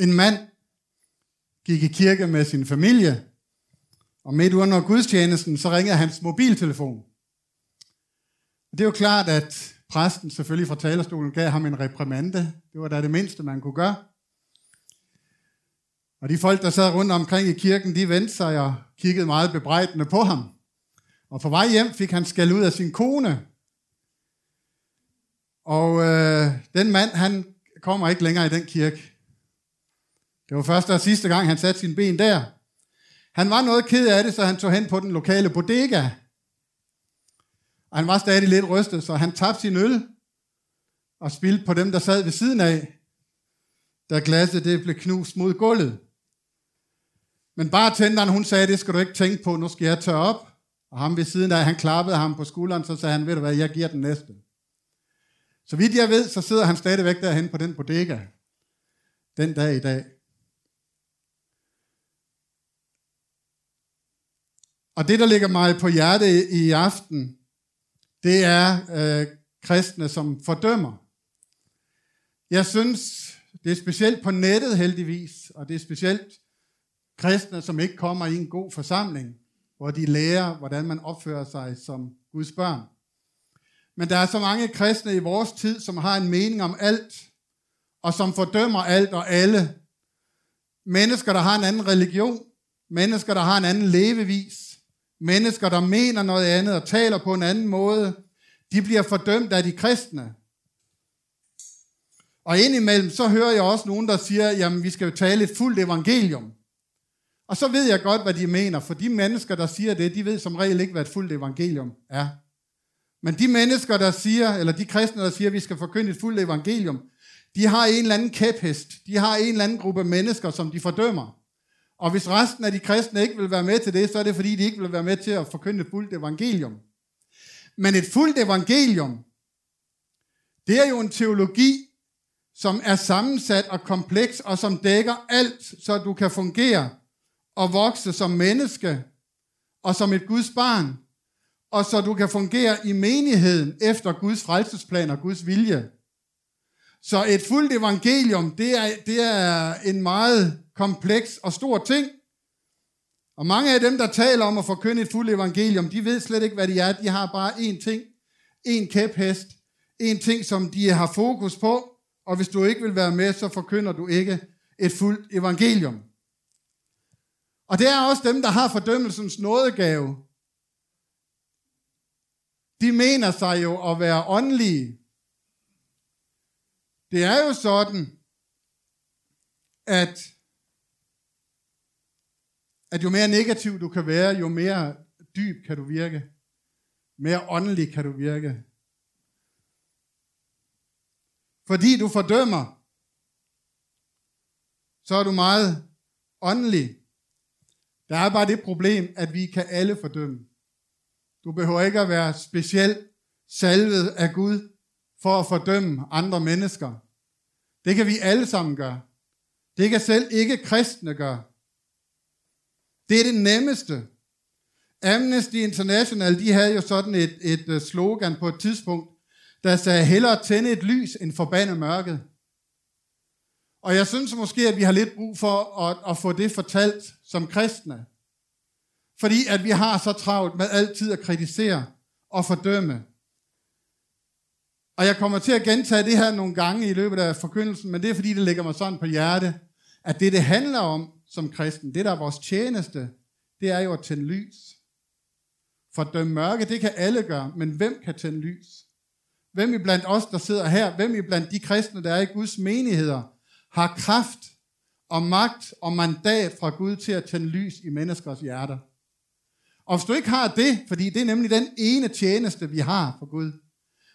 En mand gik i kirke med sin familie, og midt under gudstjenesten, så ringede hans mobiltelefon. Det er jo klart, at præsten selvfølgelig fra talerstolen gav ham en reprimande. Det var da det mindste, man kunne gøre. Og de folk, der sad rundt omkring i kirken, de vendte sig og kiggede meget bebrejdende på ham. Og på vej hjem fik han skæld ud af sin kone. Og øh, den mand, han kommer ikke længere i den kirke. Det var første og sidste gang, han satte sin ben der. Han var noget ked af det, så han tog hen på den lokale bodega. Og han var stadig lidt rystet, så han tabte sin øl og spildte på dem, der sad ved siden af, da glasset det blev knust mod gulvet. Men bartenderen, hun sagde, det skal du ikke tænke på, nu skal jeg tørre op. Og ham ved siden af, han klappede ham på skulderen, så sagde han, ved du hvad, jeg giver den næste. Så vidt jeg ved, så sidder han stadigvæk derhen på den bodega, den dag i dag. Og det, der ligger mig på hjerte i aften, det er øh, kristne, som fordømmer. Jeg synes, det er specielt på nettet heldigvis, og det er specielt kristne, som ikke kommer i en god forsamling, hvor de lærer, hvordan man opfører sig som Guds børn. Men der er så mange kristne i vores tid, som har en mening om alt, og som fordømmer alt og alle. Mennesker, der har en anden religion, mennesker, der har en anden levevis, mennesker, der mener noget andet og taler på en anden måde, de bliver fordømt af de kristne. Og indimellem, så hører jeg også nogen, der siger, jamen vi skal jo tale et fuldt evangelium. Og så ved jeg godt, hvad de mener, for de mennesker, der siger det, de ved som regel ikke, hvad et fuldt evangelium er. Men de mennesker, der siger, eller de kristne, der siger, at vi skal forkynde et fuldt evangelium, de har en eller anden kæphest. De har en eller anden gruppe mennesker, som de fordømmer. Og hvis resten af de kristne ikke vil være med til det, så er det fordi, de ikke vil være med til at forkynde et fuldt evangelium. Men et fuldt evangelium, det er jo en teologi, som er sammensat og kompleks, og som dækker alt, så du kan fungere og vokse som menneske, og som et Guds barn, og så du kan fungere i menigheden efter Guds frelsesplan og Guds vilje. Så et fuldt evangelium, det er, det er en meget kompleks og stor ting. Og mange af dem, der taler om at forkynde et fuldt evangelium, de ved slet ikke, hvad de er. De har bare én ting, én kæphest, én ting, som de har fokus på, og hvis du ikke vil være med, så forkynder du ikke et fuldt evangelium. Og det er også dem, der har fordømmelsens nådegave. De mener sig jo at være åndelige. Det er jo sådan, at, at jo mere negativ du kan være, jo mere dyb kan du virke. Mere åndelig kan du virke. Fordi du fordømmer, så er du meget åndelig. Der er bare det problem, at vi kan alle fordømme. Du behøver ikke at være specielt salvet af Gud for at fordømme andre mennesker. Det kan vi alle sammen gøre. Det kan selv ikke kristne gøre. Det er det nemmeste. Amnesty International, de havde jo sådan et, et øh, slogan på et tidspunkt, der sagde, hellere tænde et lys end forbande mørket. Og jeg synes måske, at vi har lidt brug for at, at få det fortalt som kristne. Fordi at vi har så travlt med altid at kritisere og fordømme. Og jeg kommer til at gentage det her nogle gange i løbet af forkyndelsen, men det er fordi, det ligger mig sådan på hjerte, at det, det handler om som kristen, det der er vores tjeneste, det er jo at tænde lys. For det mørke, det kan alle gøre, men hvem kan tænde lys? Hvem i blandt os, der sidder her, hvem i blandt de kristne, der er i Guds menigheder, har kraft og magt og mandat fra Gud til at tænde lys i menneskers hjerter? Og hvis du ikke har det, fordi det er nemlig den ene tjeneste, vi har for Gud.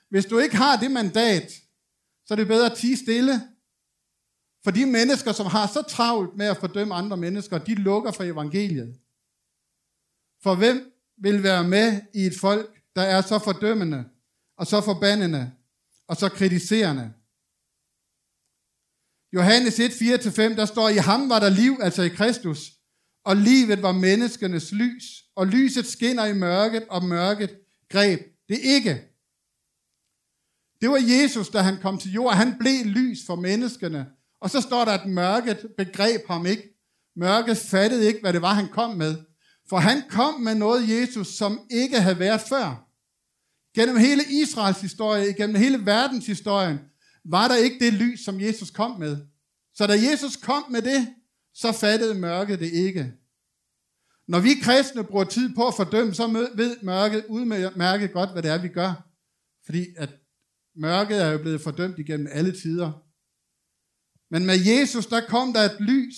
Hvis du ikke har det mandat, så er det bedre at tige stille. For de mennesker, som har så travlt med at fordømme andre mennesker, de lukker for evangeliet. For hvem vil være med i et folk, der er så fordømmende, og så forbandende, og så kritiserende? Johannes 1, 4-5, der står, i ham var der liv, altså i Kristus, og livet var menneskenes lys, og lyset skinner i mørket, og mørket greb det ikke. Det var Jesus, da han kom til jorden. Han blev lys for menneskene, og så står der, at mørket begreb ham ikke. Mørket fattede ikke, hvad det var, han kom med. For han kom med noget, Jesus, som ikke havde været før. Gennem hele Israels historie, gennem hele verdens historie, var der ikke det lys, som Jesus kom med. Så da Jesus kom med det, så fattede mørket det ikke. Når vi kristne bruger tid på at fordømme, så ved mørket udmærket godt, hvad det er, vi gør. Fordi at mørket er jo blevet fordømt igennem alle tider. Men med Jesus, der kom der et lys,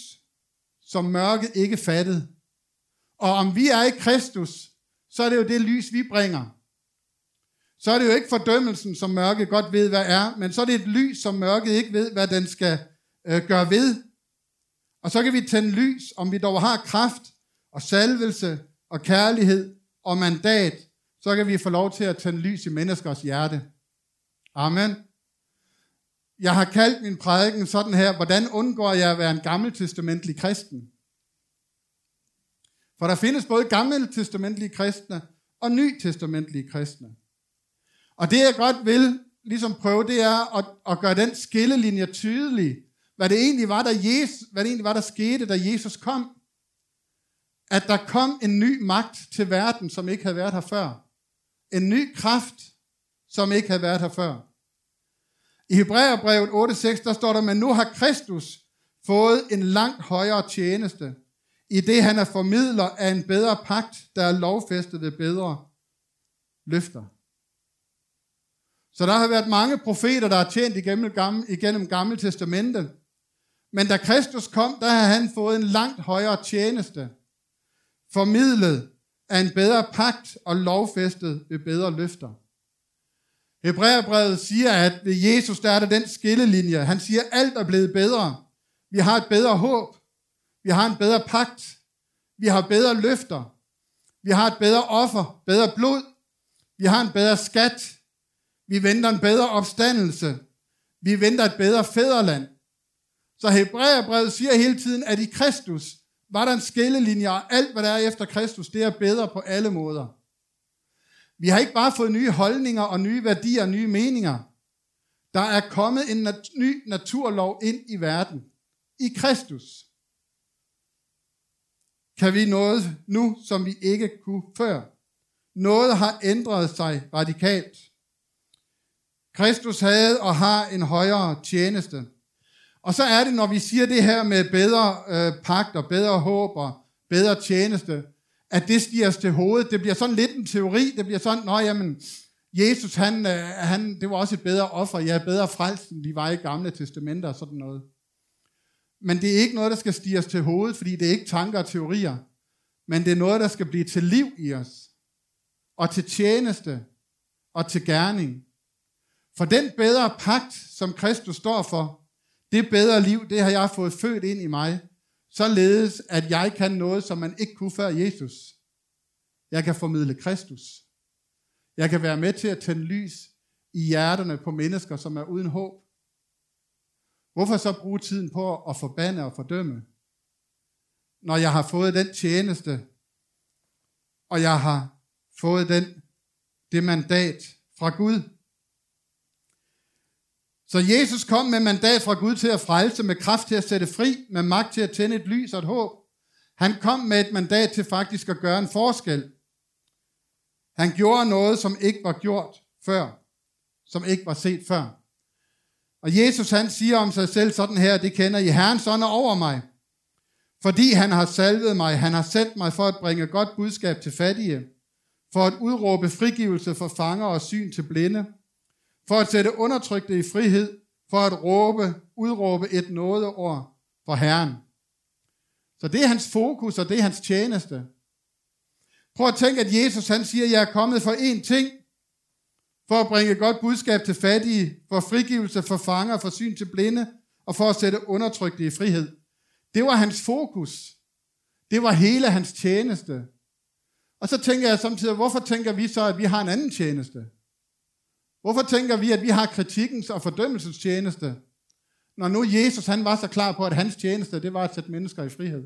som mørket ikke fattede. Og om vi er i Kristus, så er det jo det lys, vi bringer. Så er det jo ikke fordømmelsen, som mørket godt ved, hvad er, men så er det et lys, som mørket ikke ved, hvad den skal øh, gøre ved. Og så kan vi tænde lys, om vi dog har kraft og salvelse og kærlighed og mandat, så kan vi få lov til at tænde lys i menneskers hjerte. Amen. Jeg har kaldt min prædiken sådan her, hvordan undgår jeg at være en gammeltestamentlig kristen? For der findes både gammeltestamentlige kristne og nytestamentlige kristne. Og det jeg godt vil ligesom prøve, det er at, at gøre den skillelinje tydelig, hvad det egentlig var, der, Jesus, hvad det egentlig var, der skete, da Jesus kom. At der kom en ny magt til verden, som ikke havde været her før. En ny kraft, som ikke havde været her før. I Hebræerbrevet 8.6, der står der, men nu har Kristus fået en langt højere tjeneste, i det han er formidler af en bedre pagt, der er lovfæstet ved bedre løfter. Så der har været mange profeter, der har tjent igennem, gamle, igennem Gamle Testamente. Men da Kristus kom, der har han fået en langt højere tjeneste, formidlet af en bedre pagt og lovfæstet ved bedre løfter. Hebræerbrevet siger, at ved Jesus der er der den skillelinje. Han siger, at alt er blevet bedre. Vi har et bedre håb. Vi har en bedre pagt. Vi har bedre løfter. Vi har et bedre offer, bedre blod. Vi har en bedre skat. Vi venter en bedre opstandelse. Vi venter et bedre fædreland. Så Hebræerbrevet siger hele tiden, at i Kristus var der en skillelinje, og alt, hvad der er efter Kristus, det er bedre på alle måder. Vi har ikke bare fået nye holdninger og nye værdier og nye meninger. Der er kommet en nat- ny naturlov ind i verden. I Kristus kan vi noget nu, som vi ikke kunne før. Noget har ændret sig radikalt. Kristus havde og har en højere tjeneste. Og så er det, når vi siger det her med bedre øh, pagt og bedre håb og bedre tjeneste, at det stiger os til hovedet. Det bliver sådan lidt en teori. Det bliver sådan, nå jamen, Jesus, han, øh, han, det var også et bedre offer. Ja, bedre frelst, end de var i gamle testamenter og sådan noget. Men det er ikke noget, der skal stige os til hovedet, fordi det er ikke tanker og teorier. Men det er noget, der skal blive til liv i os. Og til tjeneste. Og til gerning. For den bedre pagt, som Kristus står for, det bedre liv, det har jeg fået født ind i mig, således at jeg kan noget, som man ikke kunne før Jesus. Jeg kan formidle Kristus. Jeg kan være med til at tænde lys i hjerterne på mennesker, som er uden håb. Hvorfor så bruge tiden på at forbande og fordømme, når jeg har fået den tjeneste, og jeg har fået den, det mandat fra Gud, så Jesus kom med mandat fra Gud til at frelse, med kraft til at sætte fri, med magt til at tænde et lys og et håb. Han kom med et mandat til faktisk at gøre en forskel. Han gjorde noget, som ikke var gjort før, som ikke var set før. Og Jesus han siger om sig selv sådan her, det kender I, Herrens ånd over mig, fordi han har salvet mig, han har sendt mig for at bringe godt budskab til fattige, for at udråbe frigivelse for fanger og syn til blinde, for at sætte undertrykte i frihed, for at råbe, udråbe et nådeord for Herren. Så det er hans fokus, og det er hans tjeneste. Prøv at tænke, at Jesus han siger, jeg er kommet for én ting, for at bringe godt budskab til fattige, for frigivelse for fanger, for syn til blinde, og for at sætte undertrykte i frihed. Det var hans fokus. Det var hele hans tjeneste. Og så tænker jeg samtidig, hvorfor tænker vi så, at vi har en anden tjeneste? Hvorfor tænker vi, at vi har kritikens og fordømmelsens tjeneste, når nu Jesus han var så klar på, at hans tjeneste, det var at sætte mennesker i frihed.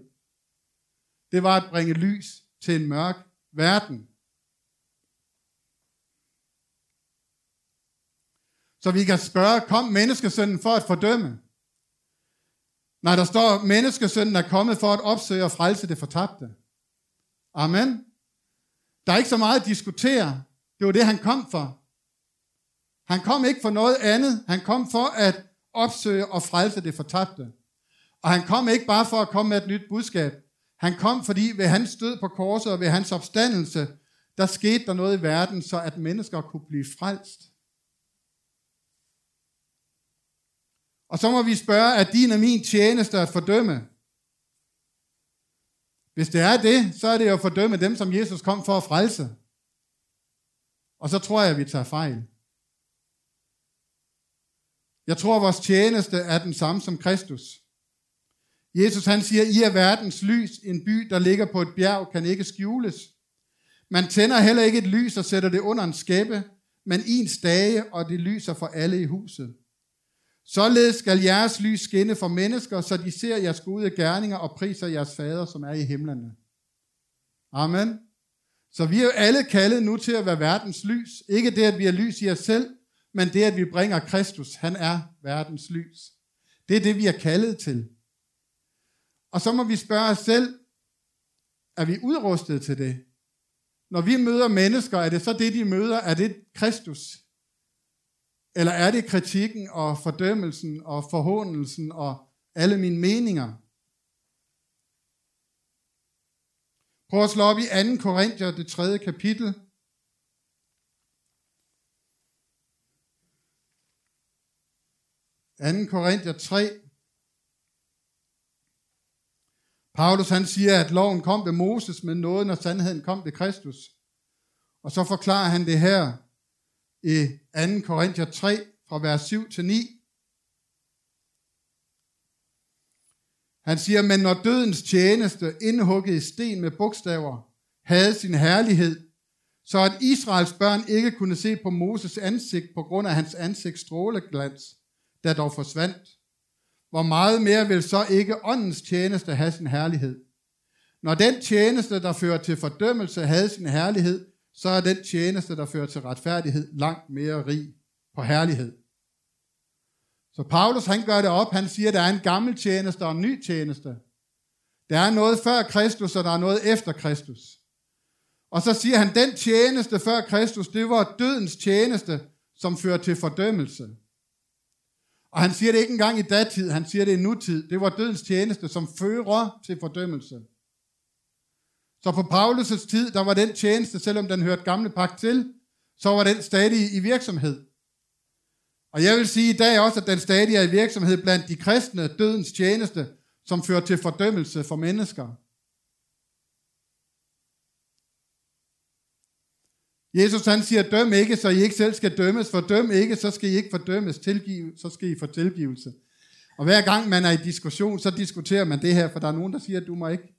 Det var at bringe lys til en mørk verden. Så vi kan spørge, kom menneskesønnen for at fordømme? Nej, der står, menneskesønnen er kommet for at opsøge og frelse det fortabte. Amen. Der er ikke så meget at diskutere. Det var det, han kom for. Han kom ikke for noget andet. Han kom for at opsøge og frelse det fortabte. Og han kom ikke bare for at komme med et nyt budskab. Han kom, fordi ved hans død på korset og ved hans opstandelse, der skete der noget i verden, så at mennesker kunne blive frelst. Og så må vi spørge, er din og min tjeneste at fordømme? Hvis det er det, så er det jo at fordømme dem, som Jesus kom for at frelse. Og så tror jeg, at vi tager fejl. Jeg tror, at vores tjeneste er den samme som Kristus. Jesus han siger, I er verdens lys. En by, der ligger på et bjerg, kan ikke skjules. Man tænder heller ikke et lys og sætter det under en skæppe, men i en stage, og det lyser for alle i huset. Således skal jeres lys skinne for mennesker, så de ser jeres gode gerninger og priser jeres fader, som er i himlene. Amen. Så vi er jo alle kaldet nu til at være verdens lys. Ikke det, at vi er lys i os selv, men det, at vi bringer Kristus. Han er verdens lys. Det er det, vi er kaldet til. Og så må vi spørge os selv, er vi udrustet til det? Når vi møder mennesker, er det så det, de møder? Er det Kristus? Eller er det kritikken og fordømmelsen og forhåndelsen og alle mine meninger? Prøv at slå op i 2. Korinther, det tredje kapitel. 2. Korinther 3. Paulus han siger, at loven kom ved Moses, men nåden og sandheden kom ved Kristus. Og så forklarer han det her i 2. Korinther 3, fra vers 7 til 9. Han siger, men når dødens tjeneste, indhugget i sten med bogstaver, havde sin herlighed, så at Israels børn ikke kunne se på Moses ansigt på grund af hans ansigts stråleglans, der dog forsvandt. Hvor meget mere vil så ikke åndens tjeneste have sin herlighed? Når den tjeneste, der fører til fordømmelse, havde sin herlighed, så er den tjeneste, der fører til retfærdighed, langt mere rig på herlighed. Så Paulus han gør det op, han siger, at der er en gammel tjeneste og en ny tjeneste. Der er noget før Kristus, og der er noget efter Kristus. Og så siger han, den tjeneste før Kristus, det var dødens tjeneste, som fører til fordømmelse. Og han siger det ikke engang i datid, han siger det i nutid. Det var dødens tjeneste, som fører til fordømmelse. Så på Paulus' tid, der var den tjeneste, selvom den hørte gamle pagt til, så var den stadig i virksomhed. Og jeg vil sige i dag også, at den stadig er i virksomhed blandt de kristne, dødens tjeneste, som fører til fordømmelse for mennesker. Jesus han siger, døm ikke, så I ikke selv skal dømmes, for døm ikke, så skal I ikke fordømmes, tilgive, så skal I få tilgivelse. Og hver gang man er i diskussion, så diskuterer man det her, for der er nogen, der siger, at du må ikke,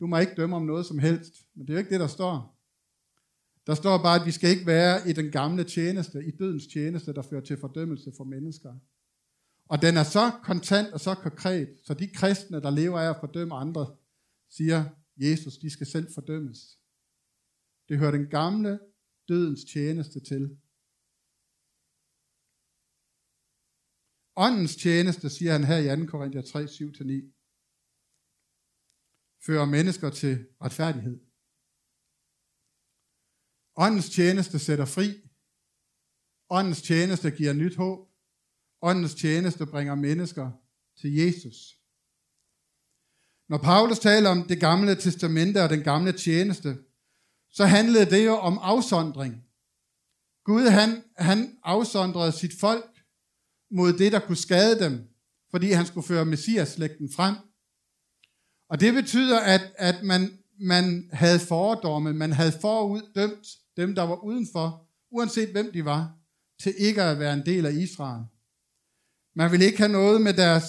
du må ikke dømme om noget som helst. Men det er jo ikke det, der står. Der står bare, at vi skal ikke være i den gamle tjeneste, i dødens tjeneste, der fører til fordømmelse for mennesker. Og den er så kontant og så konkret, så de kristne, der lever af at fordømme andre, siger, Jesus, de skal selv fordømmes. Det hører den gamle dødens tjeneste til. Åndens tjeneste, siger han her i 2. Korinther 3, 7-9, fører mennesker til retfærdighed. Åndens tjeneste sætter fri. Åndens tjeneste giver nyt håb. Åndens tjeneste bringer mennesker til Jesus. Når Paulus taler om det gamle testamente og den gamle tjeneste, så handlede det jo om afsondring. Gud han, han afsondrede sit folk mod det, der kunne skade dem, fordi han skulle føre Messias-slægten frem. Og det betyder, at, at man, man havde fordomme, man havde foruddømt dem, der var udenfor, uanset hvem de var, til ikke at være en del af Israel. Man ville ikke have noget med deres...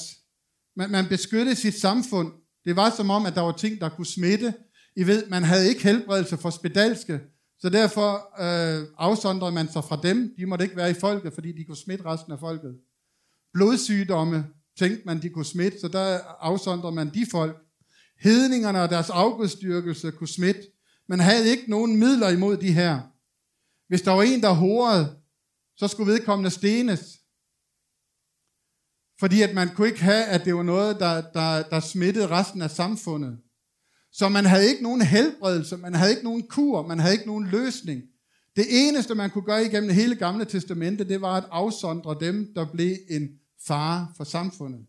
Man, man beskyttede sit samfund. Det var som om, at der var ting, der kunne smitte, i ved, man havde ikke helbredelse for spedalske, så derfor øh, afsondrede man sig fra dem. De måtte ikke være i folket, fordi de kunne smitte resten af folket. Blodsygdomme tænkte man, de kunne smitte, så der afsondrede man de folk. Hedningerne og deres afgudstyrkelse kunne smitte. Man havde ikke nogen midler imod de her. Hvis der var en, der horede, så skulle vedkommende stenes. Fordi at man kunne ikke have, at det var noget, der, der, der smittede resten af samfundet. Så man havde ikke nogen helbredelse, man havde ikke nogen kur, man havde ikke nogen løsning. Det eneste, man kunne gøre igennem hele gamle testamente, det var at afsondre dem, der blev en fare for samfundet.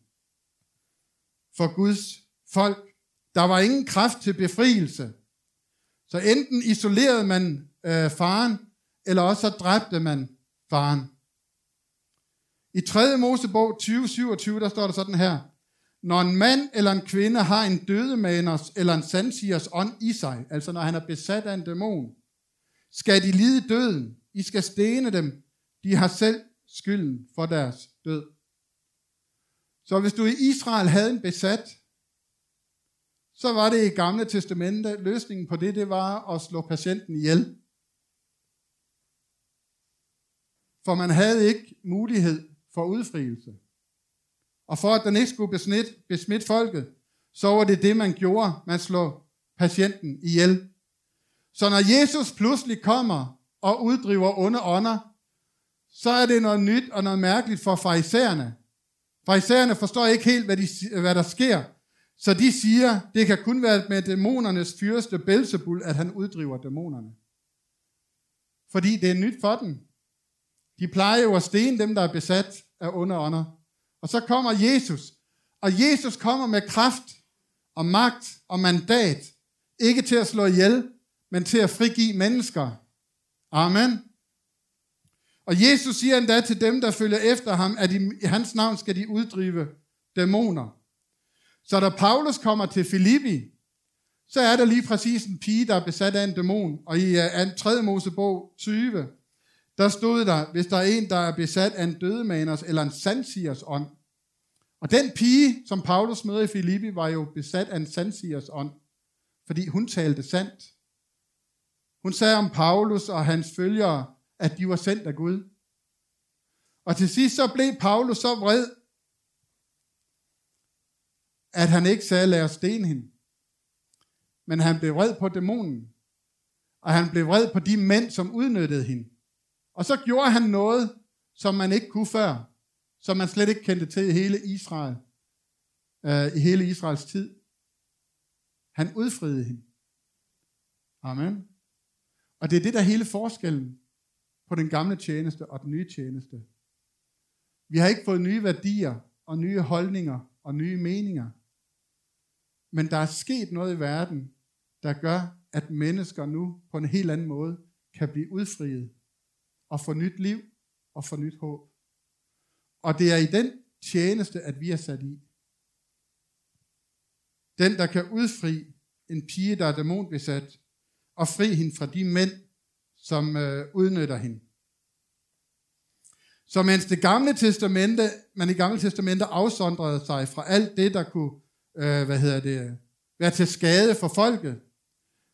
For Guds folk. Der var ingen kraft til befrielse. Så enten isolerede man øh, faren, eller også så dræbte man faren. I 3. Mosebog 2027, der står der sådan her. Når en mand eller en kvinde har en dødemaners eller en sandsigers ånd i sig, altså når han er besat af en dæmon, skal de lide døden. I skal stene dem. De har selv skylden for deres død. Så hvis du i Israel havde en besat, så var det i gamle testamente, løsningen på det, det var at slå patienten ihjel. For man havde ikke mulighed for udfrielse. Og for at den ikke skulle besmitte, besmitte folket, så var det det, man gjorde. Man slog patienten ihjel. Så når Jesus pludselig kommer og uddriver onde ånder, så er det noget nyt og noget mærkeligt for farisæerne. Farisæerne forstår ikke helt, hvad, de, hvad der sker, så de siger, det kan kun være med dæmonernes fyrste Belzebul, at han uddriver dæmonerne. Fordi det er nyt for dem. De plejer jo at stene dem, der er besat af onde ånder. Og så kommer Jesus, og Jesus kommer med kraft og magt og mandat, ikke til at slå ihjel, men til at frigive mennesker. Amen. Og Jesus siger endda til dem, der følger efter ham, at i hans navn skal de uddrive dæmoner. Så da Paulus kommer til Filippi, så er der lige præcis en pige, der er besat af en dæmon. Og i øh, 3. Mosebog 20, der stod der, hvis der er en, der er besat af en dødemaners eller en sandsigers ånd. Og den pige, som Paulus møder i Filippi, var jo besat af en sandsigers ånd, fordi hun talte sandt. Hun sagde om Paulus og hans følgere, at de var sendt af Gud. Og til sidst så blev Paulus så vred, at han ikke sagde, lad os stene hende. Men han blev vred på dæmonen. Og han blev vred på de mænd, som udnyttede hende. Og så gjorde han noget, som man ikke kunne før. Som man slet ikke kendte til i hele Israel. Øh, I hele Israels tid. Han udfriede hende. Amen. Og det er det, der er hele forskellen på den gamle tjeneste og den nye tjeneste. Vi har ikke fået nye værdier og nye holdninger og nye meninger. Men der er sket noget i verden, der gør, at mennesker nu på en helt anden måde kan blive udfriet og få nyt liv og få nyt håb. Og det er i den tjeneste, at vi er sat i. Den, der kan udfri en pige, der er dæmonbesat, og fri hende fra de mænd, som øh, udnytter hende. Så mens det gamle testamente, man i gamle testamente afsondrede sig fra alt det, der kunne øh, hvad hedder det, være til skade for folket,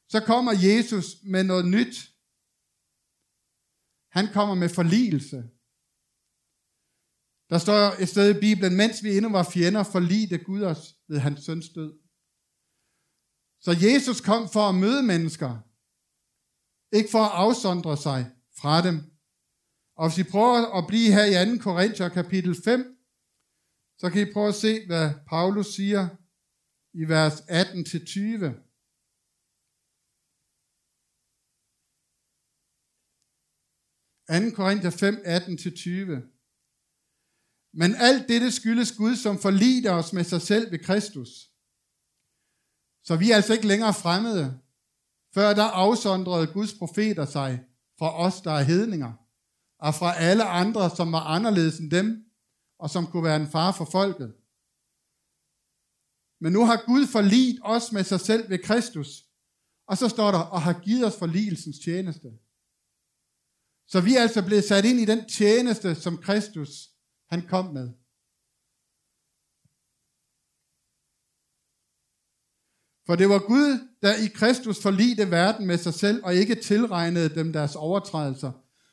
så kommer Jesus med noget nyt. Han kommer med forligelse. Der står et sted i Bibelen, mens vi endnu var fjender, forligte Gud os ved hans søns død. Så Jesus kom for at møde mennesker, ikke for at afsondre sig fra dem. Og hvis I prøver at blive her i 2. Korinther kapitel 5, så kan I prøve at se, hvad Paulus siger i vers 18-20. 2. Korinther 5, 18-20. Men alt dette skyldes Gud, som forlider os med sig selv ved Kristus. Så vi er altså ikke længere fremmede. Før der afsondrede Guds profeter sig fra os, der er hedninger, og fra alle andre, som var anderledes end dem, og som kunne være en far for folket. Men nu har Gud forlidt os med sig selv ved Kristus. Og så står der, og har givet os forligelsens tjeneste. Så vi er altså blevet sat ind i den tjeneste, som Kristus han kom med. For det var Gud, der i Kristus forlidte verden med sig selv, og ikke tilregnede dem deres overtrædelser.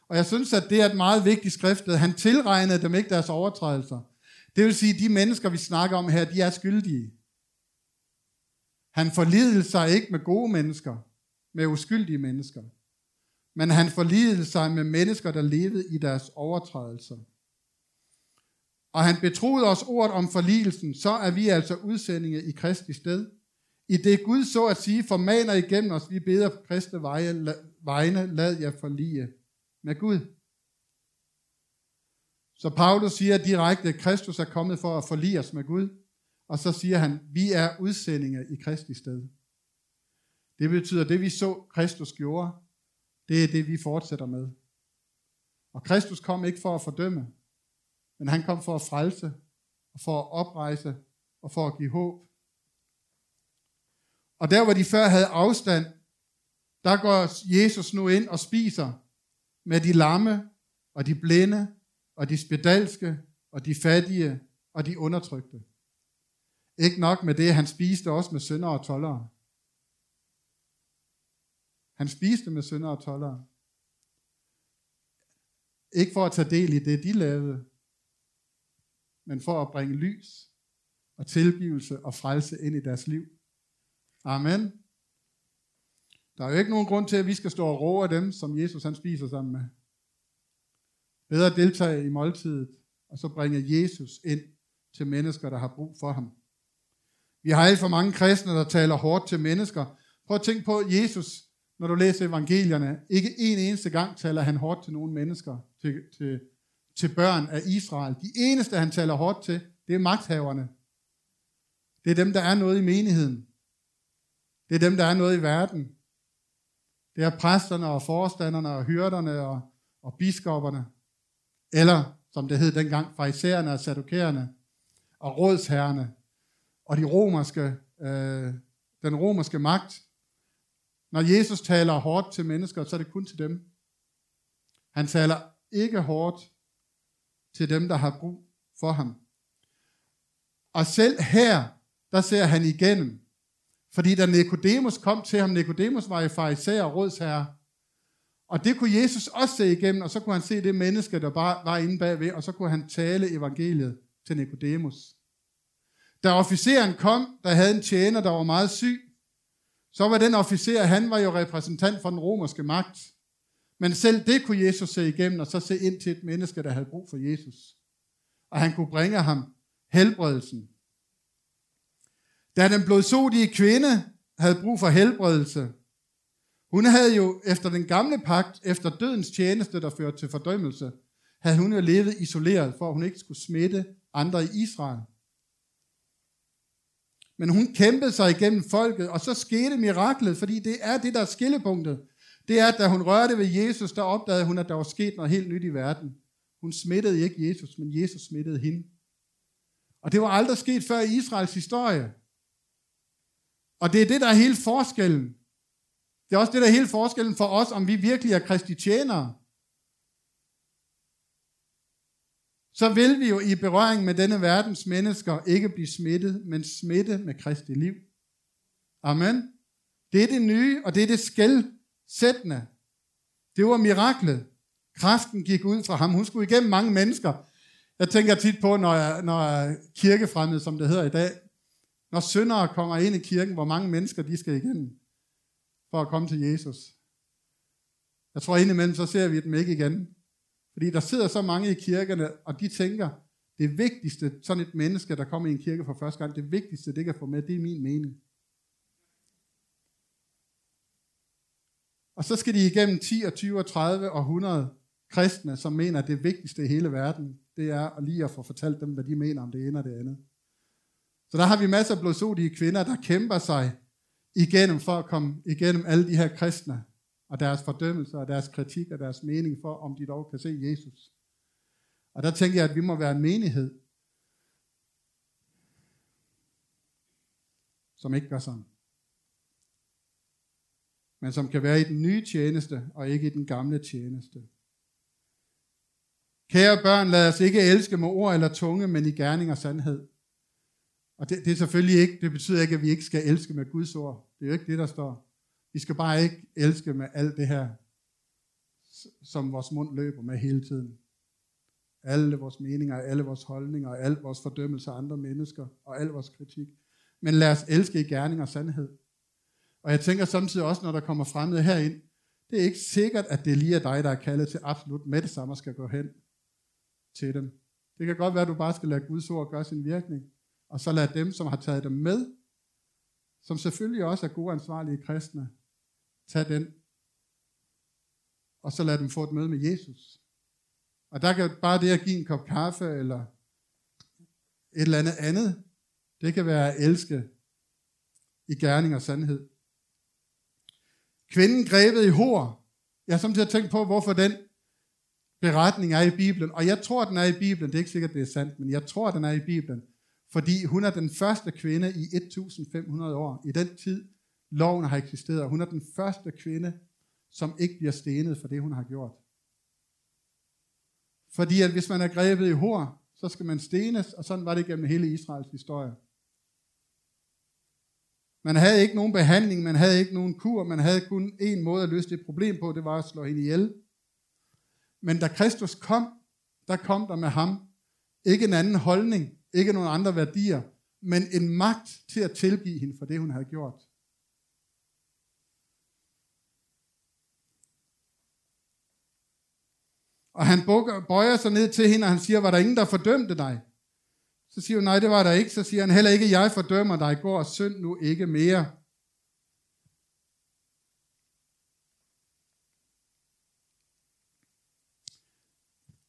Og jeg synes, at det er et meget vigtigt skrift, at han tilregnede dem ikke deres overtrædelser. Det vil sige, at de mennesker, vi snakker om her, de er skyldige. Han forlidede sig ikke med gode mennesker, med uskyldige mennesker, men han forlidede sig med mennesker, der levede i deres overtrædelser. og han betroede os ordet om forligelsen, så er vi altså udsendinge i Kristi sted. I det Gud så at sige formaner igennem os, vi beder på Kristi vegne, lad jer forlige med Gud. Så Paulus siger direkte, at Kristus er kommet for at forlige os med Gud, og så siger han, vi er udsendinge i Kristi sted. Det betyder, at det vi så Kristus gjorde, det er det, vi fortsætter med. Og Kristus kom ikke for at fordømme, men han kom for at frelse, og for at oprejse, og for at give håb. Og der, hvor de før havde afstand, der går Jesus nu ind og spiser med de lamme, og de blinde, og de spedalske, og de fattige, og de undertrykte. Ikke nok med det, han spiste også med sønder og tollere. Han spiste med sønder og tollere. Ikke for at tage del i det, de lavede, men for at bringe lys og tilgivelse og frelse ind i deres liv. Amen. Der er jo ikke nogen grund til, at vi skal stå og råbe dem, som Jesus han spiser sammen med. Bedre deltage i måltidet, og så bringe Jesus ind til mennesker, der har brug for ham. Vi har alt for mange kristne, der taler hårdt til mennesker. Prøv at tænke på, Jesus, når du læser evangelierne, ikke en eneste gang taler han hårdt til nogle mennesker, til, til, til børn af Israel. De eneste, han taler hårdt til, det er magthaverne. Det er dem, der er noget i menigheden. Det er dem, der er noget i verden. Det er præsterne og forstanderne og hyrderne og, og biskopperne. Eller, som det hed dengang, farisæerne og sadukærerne og rådsherrene og de romerske, øh, den romerske magt. Når Jesus taler hårdt til mennesker, så er det kun til dem. Han taler ikke hårdt til dem, der har brug for ham. Og selv her, der ser han igennem. Fordi da Nikodemus kom til ham, Nikodemus var i farisæer og rådsherre, og det kunne Jesus også se igennem, og så kunne han se det menneske, der bare var inde bagved, og så kunne han tale evangeliet til Nikodemus. Da officeren kom, der havde en tjener, der var meget syg, så var den officer, han var jo repræsentant for den romerske magt. Men selv det kunne Jesus se igennem, og så se ind til et menneske, der havde brug for Jesus. Og han kunne bringe ham helbredelsen. Da den blodsodige kvinde havde brug for helbredelse, hun havde jo efter den gamle pagt, efter dødens tjeneste, der førte til fordømmelse, havde hun jo levet isoleret, for at hun ikke skulle smitte andre i Israel. Men hun kæmpede sig igennem folket, og så skete miraklet, fordi det er det, der er skillepunktet. Det er, at da hun rørte ved Jesus, der opdagede hun, at der var sket noget helt nyt i verden. Hun smittede ikke Jesus, men Jesus smittede hende. Og det var aldrig sket før i Israels historie. Og det er det, der er hele forskellen. Det er også det, der er hele forskellen for os, om vi virkelig er kristi tjenere. Så vil vi jo i berøring med denne verdens mennesker ikke blive smittet, men smitte med Kristi liv. Amen. Det er det nye, og det er det skældsættende. Det var miraklet. Kraften gik ud fra ham. Hun skulle igennem mange mennesker. Jeg tænker tit på, når, jeg, når jeg kirkefremmed, som det hedder i dag, når syndere kommer ind i kirken, hvor mange mennesker de skal igennem for at komme til Jesus. Jeg tror indimellem, så ser vi dem ikke igen. Fordi der sidder så mange i kirkerne, og de tænker, det vigtigste, sådan et menneske, der kommer i en kirke for første gang, det vigtigste, det kan få med, det er min mening. Og så skal de igennem 10 og 20 og 30 og 100 kristne, som mener, at det vigtigste i hele verden, det er at lige at få fortalt dem, hvad de mener om det ene og det andet. Så der har vi masser af blodsodige kvinder, der kæmper sig igennem for at komme igennem alle de her kristne, og deres fordømmelse og deres kritik og deres mening for, om de dog kan se Jesus. Og der tænker jeg, at vi må være en menighed, som ikke gør sådan. Men som kan være i den nye tjeneste, og ikke i den gamle tjeneste. Kære børn, lad os ikke elske med ord eller tunge, men i gerning og sandhed. Og det, det er selvfølgelig ikke, det betyder ikke, at vi ikke skal elske med Guds ord. Det er jo ikke det, der står. Vi skal bare ikke elske med alt det her, som vores mund løber med hele tiden. Alle vores meninger, alle vores holdninger, al vores fordømmelse af andre mennesker, og al vores kritik. Men lad os elske i gerning og sandhed. Og jeg tænker samtidig også, når der kommer fremmede herind, det er ikke sikkert, at det lige er dig, der er kaldet til absolut med det samme skal gå hen til dem. Det kan godt være, at du bare skal lade Guds ord gøre sin virkning, og så lade dem, som har taget dem med, som selvfølgelig også er gode ansvarlige kristne, Tag den, og så lade dem få et møde med Jesus. Og der kan bare det at give en kop kaffe, eller et eller andet andet, det kan være at elske i gerning og sandhed. Kvinden grebet i hår. Jeg har samtidig tænkt på, hvorfor den beretning er i Bibelen. Og jeg tror, den er i Bibelen. Det er ikke sikkert, det er sandt, men jeg tror, den er i Bibelen. Fordi hun er den første kvinde i 1500 år. I den tid, loven har eksisteret. Hun er den første kvinde, som ikke bliver stenet for det, hun har gjort. Fordi at hvis man er grebet i hår, så skal man stenes, og sådan var det gennem hele Israels historie. Man havde ikke nogen behandling, man havde ikke nogen kur, man havde kun én måde at løse det problem på, det var at slå hende ihjel. Men da Kristus kom, der kom der med ham ikke en anden holdning, ikke nogen andre værdier, men en magt til at tilgive hende for det, hun havde gjort. Og han bøjer sig ned til hende, og han siger, var der ingen, der fordømte dig? Så siger hun, nej, det var der ikke. Så siger han, heller ikke jeg fordømmer dig, går og synd nu ikke mere.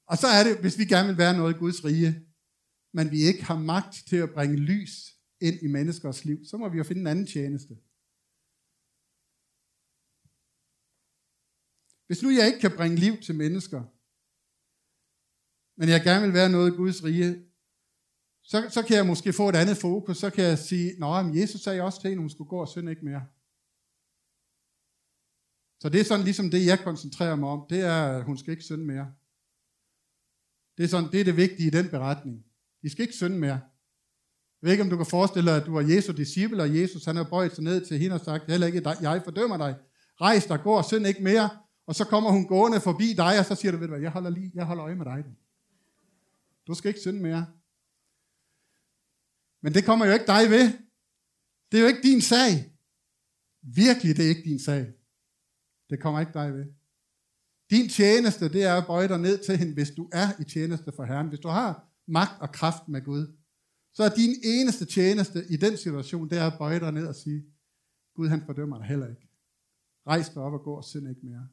Og så er det, hvis vi gerne vil være noget i Guds rige, men vi ikke har magt til at bringe lys ind i menneskers liv, så må vi jo finde en anden tjeneste. Hvis nu jeg ikke kan bringe liv til mennesker, men jeg gerne vil være noget i Guds rige, så, så kan jeg måske få et andet fokus. Så kan jeg sige, Nå, men Jesus sagde også til hende, hun skulle gå og synde ikke mere. Så det er sådan ligesom det, jeg koncentrerer mig om. Det er, at hun skal ikke synde mere. Det er, sådan, det er det vigtige i den beretning. De skal ikke synde mere. Jeg ved ikke, om du kan forestille dig, at du er Jesu disciple, og Jesus han har bøjet sig ned til hende og sagt, heller ikke dig, jeg fordømmer dig. Rejs dig, gå og synd ikke mere. Og så kommer hun gående forbi dig, og så siger du, ved du hvad, jeg holder, lige, jeg holder øje med dig. Du skal ikke synde mere. Men det kommer jo ikke dig ved. Det er jo ikke din sag. Virkelig, det er ikke din sag. Det kommer ikke dig ved. Din tjeneste, det er at bøje dig ned til hende, hvis du er i tjeneste for Herren. Hvis du har magt og kraft med Gud, så er din eneste tjeneste i den situation, det er at bøje dig ned og sige, Gud han fordømmer dig heller ikke. Rejs dig op og gå og synd ikke mere.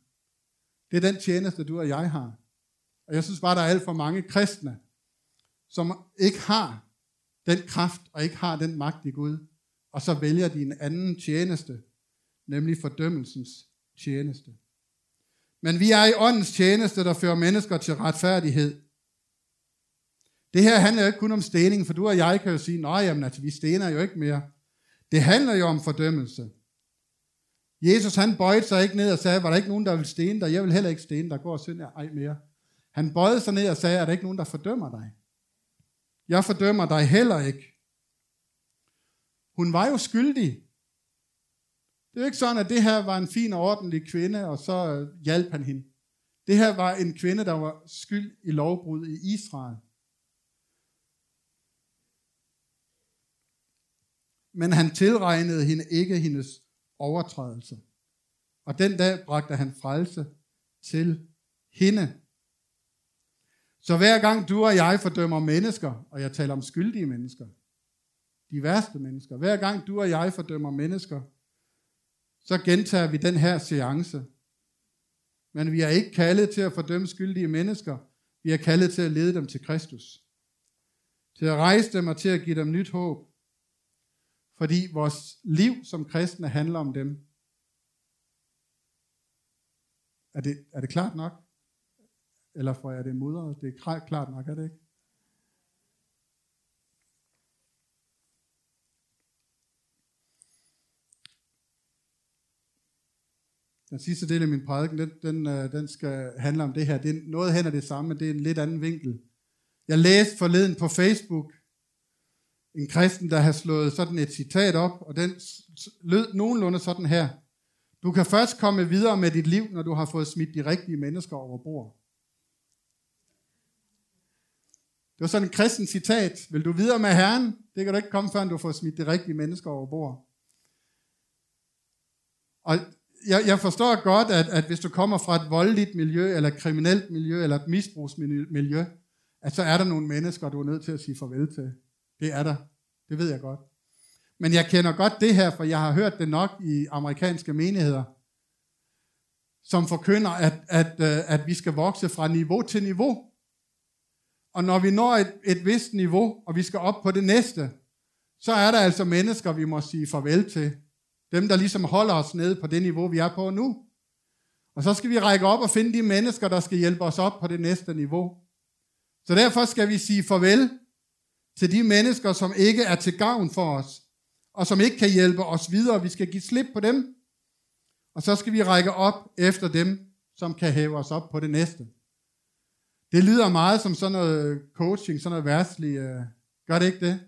Det er den tjeneste, du og jeg har. Og jeg synes bare, der er alt for mange kristne, som ikke har den kraft og ikke har den magt i Gud, og så vælger de en anden tjeneste, nemlig fordømmelsens tjeneste. Men vi er i åndens tjeneste, der fører mennesker til retfærdighed. Det her handler jo ikke kun om stening, for du og jeg kan jo sige, nej, jamen, altså, vi stener jo ikke mere. Det handler jo om fordømmelse. Jesus han bøjede sig ikke ned og sagde, var der ikke nogen, der vil stene dig? Jeg vil heller ikke stene dig, går og synd ej mere. Han bøjede sig ned og sagde, er der ikke nogen, der fordømmer dig? Jeg fordømmer dig heller ikke. Hun var jo skyldig. Det er jo ikke sådan, at det her var en fin og ordentlig kvinde, og så øh, hjalp han hende. Det her var en kvinde, der var skyld i lovbrud i Israel. Men han tilregnede hende ikke hendes overtrædelse. Og den dag bragte han frelse til hende. Så hver gang du og jeg fordømmer mennesker, og jeg taler om skyldige mennesker, de værste mennesker, hver gang du og jeg fordømmer mennesker, så gentager vi den her seance. Men vi er ikke kaldet til at fordømme skyldige mennesker. Vi er kaldet til at lede dem til Kristus. Til at rejse dem og til at give dem nyt håb. Fordi vores liv som kristne handler om dem. Er det, er det klart nok? Eller får jeg det mudret? Det er klart nok, er det ikke? Den sidste del af min prædiken, den, den, øh, den skal handle om det her. Det er noget hen af det samme, men det er en lidt anden vinkel. Jeg læste forleden på Facebook en kristen, der har slået sådan et citat op, og den lød nogenlunde sådan her. Du kan først komme videre med dit liv, når du har fået smidt de rigtige mennesker over bord. Det var sådan en kristen citat. Vil du videre med Herren? Det kan du ikke komme, før du får smidt det rigtige mennesker over bord. Og jeg, jeg forstår godt, at, at hvis du kommer fra et voldeligt miljø, eller et kriminelt miljø, eller et misbrugsmiljø, at så er der nogle mennesker, du er nødt til at sige farvel til. Det er der. Det ved jeg godt. Men jeg kender godt det her, for jeg har hørt det nok i amerikanske menigheder, som forkynder, at, at, øh, at vi skal vokse fra niveau til niveau. Og når vi når et, et vist niveau, og vi skal op på det næste, så er der altså mennesker, vi må sige farvel til. Dem, der ligesom holder os nede på det niveau, vi er på nu. Og så skal vi række op og finde de mennesker, der skal hjælpe os op på det næste niveau. Så derfor skal vi sige farvel til de mennesker, som ikke er til gavn for os, og som ikke kan hjælpe os videre. Vi skal give slip på dem, og så skal vi række op efter dem, som kan hæve os op på det næste. Det lyder meget som sådan noget coaching, sådan noget værtslig. Øh, gør det ikke det?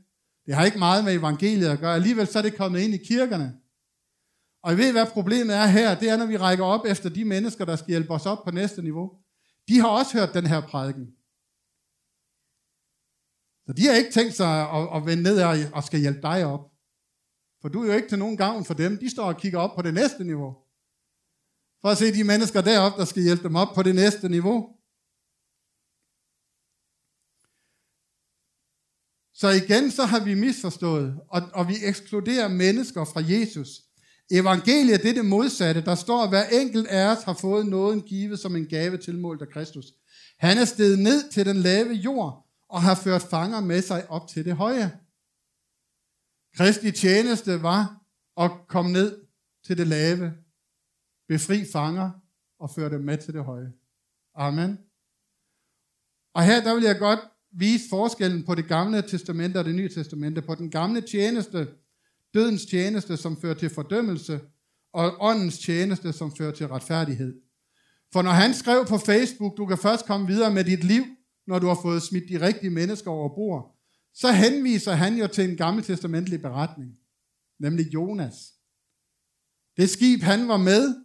Det har ikke meget med evangeliet at gøre. Alligevel så er det kommet ind i kirkerne. Og I ved, hvad problemet er her? Det er, når vi rækker op efter de mennesker, der skal hjælpe os op på næste niveau. De har også hørt den her prædiken. Så de har ikke tænkt sig at, at vende ned og skal hjælpe dig op. For du er jo ikke til nogen gavn for dem. De står og kigger op på det næste niveau. For at se de mennesker deroppe, der skal hjælpe dem op på det næste niveau. Så igen, så har vi misforstået, og, og vi ekskluderer mennesker fra Jesus. Evangeliet det er det modsatte. Der står, at hver enkelt af os har fået nåden givet som en gave tilmålt af Kristus. Han er steget ned til den lave jord og har ført fanger med sig op til det høje. Kristi tjeneste var at komme ned til det lave, befri fanger og føre dem med til det høje. Amen. Og her der vil jeg godt vise forskellen på det gamle testamente og det nye testamente. På den gamle tjeneste, dødens tjeneste, som fører til fordømmelse, og åndens tjeneste, som fører til retfærdighed. For når han skrev på Facebook, du kan først komme videre med dit liv, når du har fået smidt de rigtige mennesker over bord, så henviser han jo til en gammeltestamentlig beretning, nemlig Jonas. Det skib, han var med,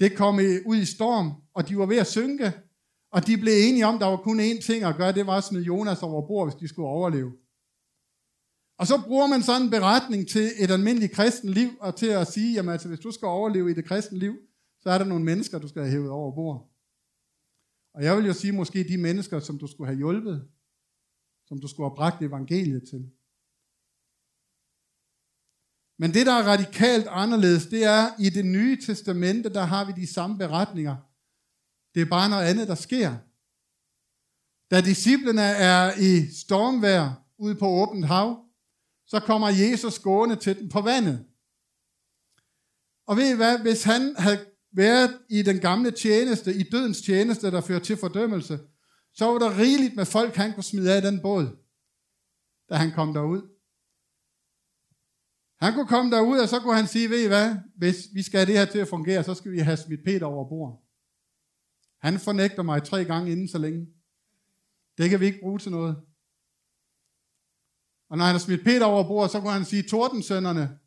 det kom ud i storm, og de var ved at synke, og de blev enige om, at der var kun én ting at gøre, det var at smide Jonas over bord, hvis de skulle overleve. Og så bruger man sådan en beretning til et almindeligt kristen liv, og til at sige, jamen altså, hvis du skal overleve i det kristne liv, så er der nogle mennesker, du skal have hævet over bord. Og jeg vil jo sige, måske de mennesker, som du skulle have hjulpet, som du skulle have bragt evangeliet til. Men det, der er radikalt anderledes, det er, i det nye testamente, der har vi de samme beretninger. Det er bare noget andet, der sker. Da disciplene er i stormvær ude på åbent hav, så kommer Jesus gående til dem på vandet. Og ved I hvad, hvis han havde været i den gamle tjeneste, i dødens tjeneste, der fører til fordømmelse, så var der rigeligt med folk, han kunne smide af den båd, da han kom derud. Han kunne komme derud, og så kunne han sige, ved I hvad, hvis vi skal have det her til at fungere, så skal vi have smidt Peter over bord. Han fornægter mig tre gange inden så længe. Det kan vi ikke bruge til noget. Og når han har smidt Peter over bord, så kunne han sige, tordensønderne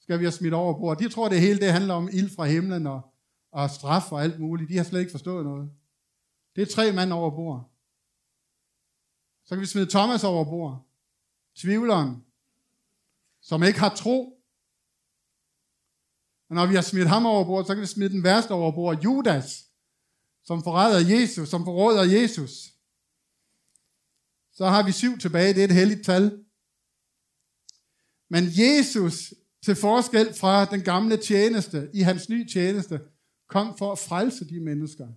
skal vi have smidt over bord. De tror, det hele det handler om ild fra himlen og, og straf og alt muligt. De har slet ikke forstået noget. Det er tre mand over bord. Så kan vi smide Thomas over bord. Tvivleren, som ikke har tro. Og når vi har smidt ham over bord, så kan vi smide den værste over bord. Judas, som forræder Jesus, som forråder Jesus. Så har vi syv tilbage, det er et helligt tal. Men Jesus, til forskel fra den gamle tjeneste, i hans nye tjeneste, kom for at frelse de mennesker,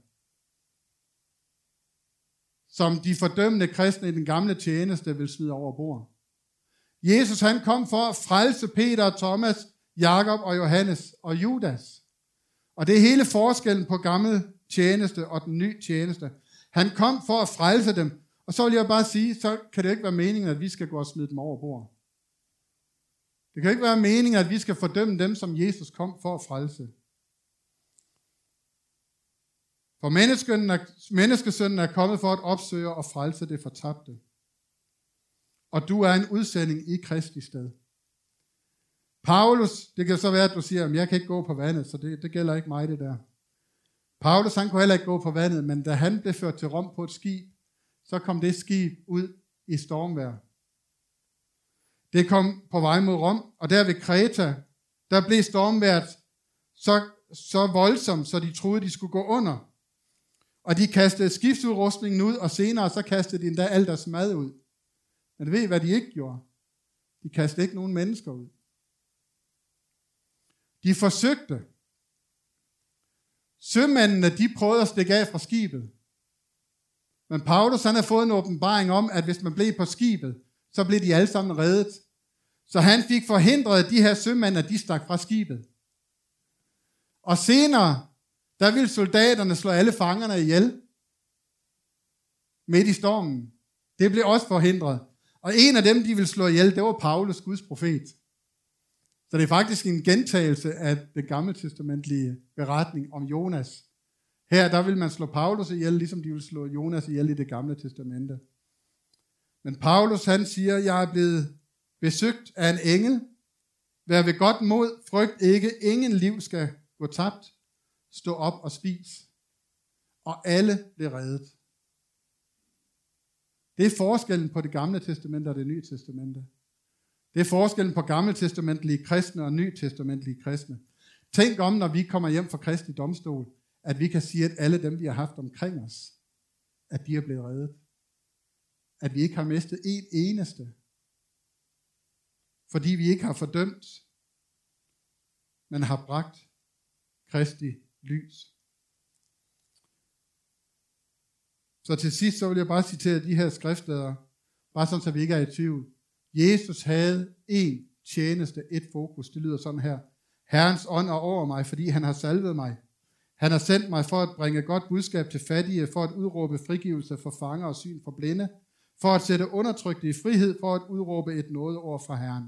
som de fordømmende kristne i den gamle tjeneste vil smide over bord. Jesus han kom for at frelse Peter, Thomas, Jakob og Johannes og Judas. Og det er hele forskellen på gammel tjeneste og den nye tjeneste. Han kom for at frelse dem. Og så vil jeg bare sige, så kan det ikke være meningen, at vi skal gå og smide dem over bord. Det kan ikke være meningen, at vi skal fordømme dem, som Jesus kom for at frelse. For menneskesønnen er kommet for at opsøge og frelse det fortabte. Og du er en udsending i Kristi sted. Paulus, det kan så være, at du siger, at jeg kan ikke gå på vandet, så det, det gælder ikke mig det der. Paulus han kunne heller ikke gå på vandet, men da han blev ført til Rom på et skib, så kom det skib ud i stormvejr. Det kom på vej mod Rom, og der ved Kreta, der blev stormværet så, så voldsomt, så de troede, de skulle gå under. Og de kastede skibsudrustningen ud, og senere så kastede de endda alt deres mad ud. Men ved I, hvad de ikke gjorde? De kastede ikke nogen mennesker ud. De forsøgte. Sømændene, de prøvede at stikke af fra skibet. Men Paulus han har fået en åbenbaring om, at hvis man blev på skibet, så blev de alle sammen reddet. Så han fik forhindret, at de her sømænd, at de stak fra skibet. Og senere, der ville soldaterne slå alle fangerne ihjel. Midt i stormen. Det blev også forhindret. Og en af dem, de ville slå ihjel, det var Paulus, Guds profet. Så det er faktisk en gentagelse af det gamle testamentlige beretning om Jonas. Her, der vil man slå Paulus ihjel, ligesom de vil slå Jonas ihjel i det gamle testamente. Men Paulus, han siger, jeg er blevet besøgt af en engel. Vær ved godt mod, frygt ikke, ingen liv skal gå tabt. Stå op og spis. Og alle blev reddet. Det er forskellen på det gamle testamente og det nye testamente. Det er forskellen på gammeltestamentlige kristne og nytestamentlige kristne. Tænk om, når vi kommer hjem fra Kristi domstol, at vi kan sige, at alle dem, vi har haft omkring os, at de er blevet reddet. At vi ikke har mistet en eneste. Fordi vi ikke har fordømt, men har bragt Kristi lys. Så til sidst, så vil jeg bare citere de her skriftsteder, bare sådan, så vi ikke er i tvivl. Jesus havde en tjeneste, et fokus. Det lyder sådan her. Herrens ånd er over mig, fordi han har salvet mig. Han har sendt mig for at bringe godt budskab til fattige, for at udråbe frigivelse for fanger og syn for blinde, for at sætte undertrykte i frihed, for at udråbe et nådeord fra Herren.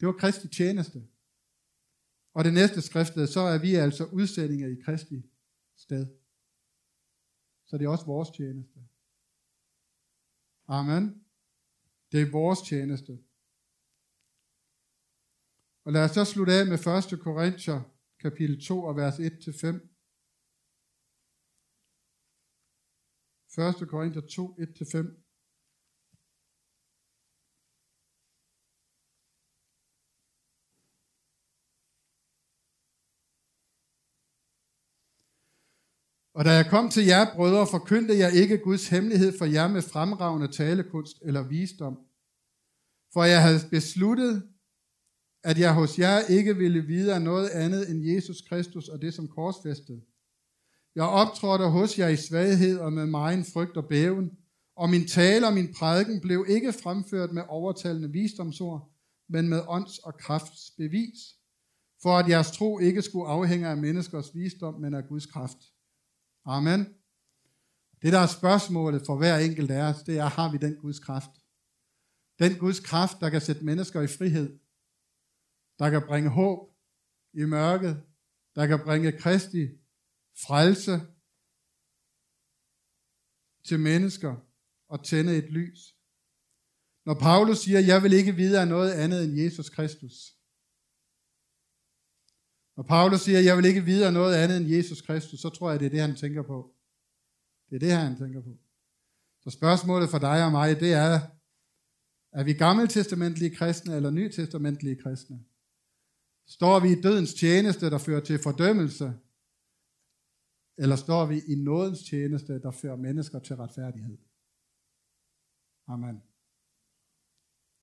Det var Kristi tjeneste. Og det næste skriftet, så er vi altså udsendinger i Kristi sted. Så det er også vores tjeneste. Amen. Det er vores tjeneste. Og lad os så slutte af med 1. Korinther, kapitel 2 og vers 1-5. 1. Korinther 2, 1-5. Og da jeg kom til jer, brødre, forkyndte jeg ikke Guds hemmelighed for jer med fremragende talekunst eller visdom. For jeg havde besluttet, at jeg hos jer ikke ville vide af noget andet end Jesus Kristus og det som korsfæstet. Jeg optrådte hos jer i svaghed og med megen frygt og bæven, og min tale og min prædiken blev ikke fremført med overtalende visdomsord, men med ånds og krafts bevis, for at jeres tro ikke skulle afhænge af menneskers visdom, men af Guds kraft. Amen. Det, der er spørgsmålet for hver enkelt af os, det er, har vi den Guds kraft? Den Guds kraft, der kan sætte mennesker i frihed, der kan bringe håb i mørket, der kan bringe Kristi frelse til mennesker og tænde et lys. Når Paulus siger, jeg vil ikke vide af noget andet end Jesus Kristus. Når Paulus siger, jeg vil ikke vide af noget andet end Jesus Kristus, så tror jeg, det er det, han tænker på. Det er det, han tænker på. Så spørgsmålet for dig og mig, det er, er vi gammeltestamentlige kristne eller nytestamentlige kristne? Står vi i dødens tjeneste, der fører til fordømmelse? Eller står vi i nådens tjeneste, der fører mennesker til retfærdighed? Amen.